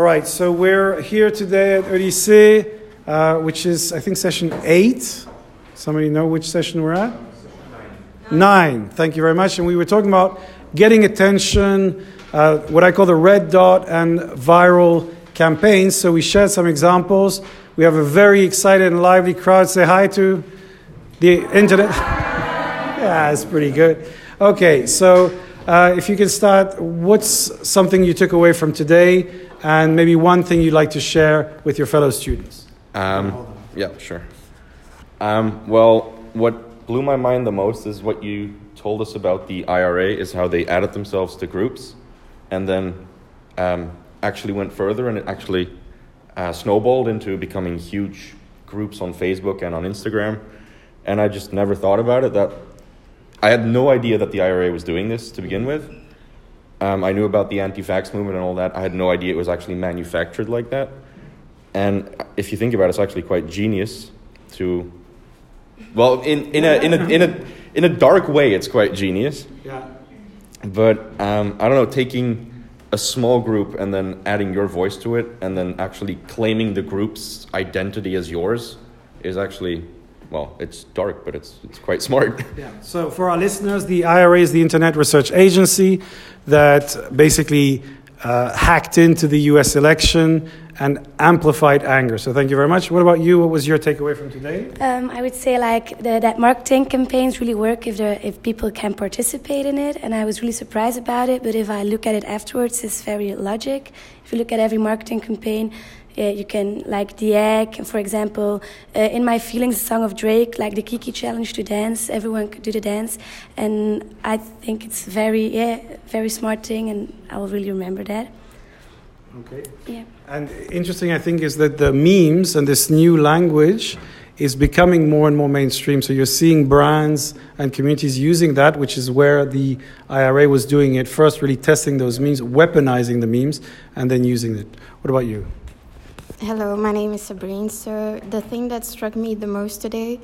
All right, so we're here today at Odyssey, uh, which is, I think, session eight. Somebody know which session we're at? Nine. Nine. Thank you very much. And we were talking about getting attention, uh, what I call the red dot and viral campaigns. So we shared some examples. We have a very excited and lively crowd. Say hi to the internet. yeah, it's pretty good. Okay, so uh, if you can start, what's something you took away from today, and maybe one thing you'd like to share with your fellow students? Um, yeah, sure. Um, well, what blew my mind the most is what you told us about the IRA, is how they added themselves to groups, and then um, actually went further, and it actually uh, snowballed into becoming huge groups on Facebook and on Instagram. And I just never thought about it. That I had no idea that the IRA was doing this to begin with. Um, I knew about the anti-vax movement and all that. I had no idea it was actually manufactured like that. And if you think about it, it's actually quite genius to, well, in, in, a, in, a, in, a, in a dark way, it's quite genius. Yeah. But um, I don't know, taking a small group and then adding your voice to it and then actually claiming the group's identity as yours is actually well, it's dark, but it's, it's quite smart. Yeah. So, for our listeners, the IRA is the Internet Research Agency that basically uh, hacked into the US election and amplified anger. So, thank you very much. What about you? What was your takeaway from today? Um, I would say like the, that marketing campaigns really work if if people can participate in it, and I was really surprised about it. But if I look at it afterwards, it's very logic. If you look at every marketing campaign, uh, you can like the egg for example uh, in my feelings the song of drake like the kiki challenge to dance everyone could do the dance. And i think it's very yeah very smart thing and i will really remember that. Okay. Yeah. And interesting i think is that the memes and this new language is becoming more and more mainstream. So you're seeing brands and communities using that which is where the ira was doing it first really testing those memes weaponizing the memes and then using it. What about you Hello, my name is Sabrine. So, the thing that struck me the most today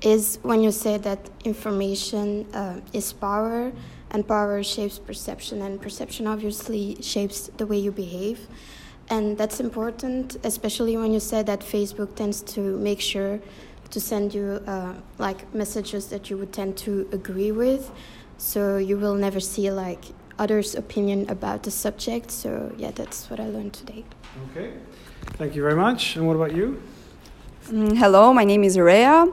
is when you said that information uh, is power, and power shapes perception, and perception obviously shapes the way you behave. And that's important, especially when you said that Facebook tends to make sure to send you uh, like messages that you would tend to agree with. So, you will never see like others' opinion about the subject. So, yeah, that's what I learned today. Okay. Thank you very much. And what about you? Mm, hello, my name is Rhea.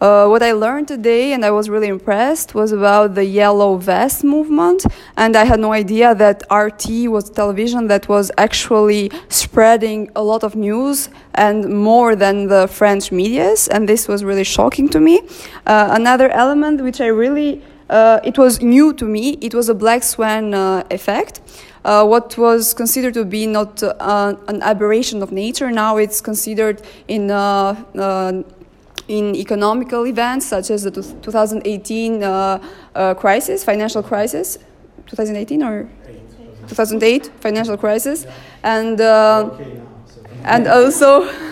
Uh, what I learned today, and I was really impressed, was about the yellow vest movement. And I had no idea that RT was television that was actually spreading a lot of news and more than the French medias. And this was really shocking to me. Uh, another element which I really, uh, it was new to me, it was a black swan uh, effect. Uh, what was considered to be not uh, an aberration of nature, now it's considered in uh, uh, in economical events such as the 2018 uh, uh, crisis, financial crisis, 2018 or? 2008 financial crisis, and and also.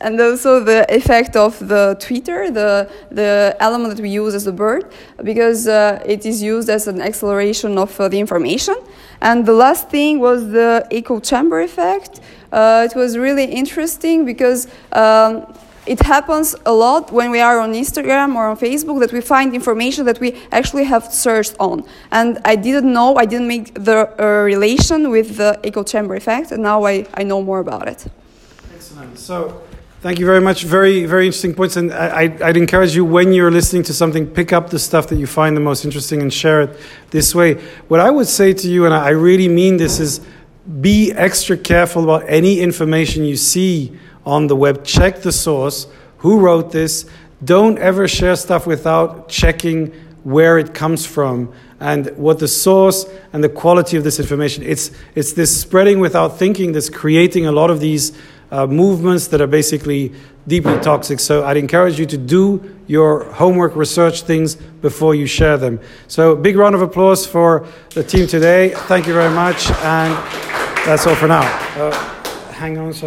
and also the effect of the Twitter, the, the element that we use as a bird, because uh, it is used as an acceleration of uh, the information. And the last thing was the echo chamber effect. Uh, it was really interesting because um, it happens a lot when we are on Instagram or on Facebook that we find information that we actually have searched on. And I didn't know, I didn't make the uh, relation with the echo chamber effect, and now I, I know more about it. Excellent. So, Thank you very much. Very, very interesting points. And I, would encourage you when you're listening to something, pick up the stuff that you find the most interesting and share it this way. What I would say to you, and I really mean this, is be extra careful about any information you see on the web. Check the source. Who wrote this? Don't ever share stuff without checking where it comes from and what the source and the quality of this information. It's, it's this spreading without thinking that's creating a lot of these uh, movements that are basically deeply toxic. So I'd encourage you to do your homework, research things before you share them. So big round of applause for the team today. Thank you very much, and that's all for now. Uh, hang on. So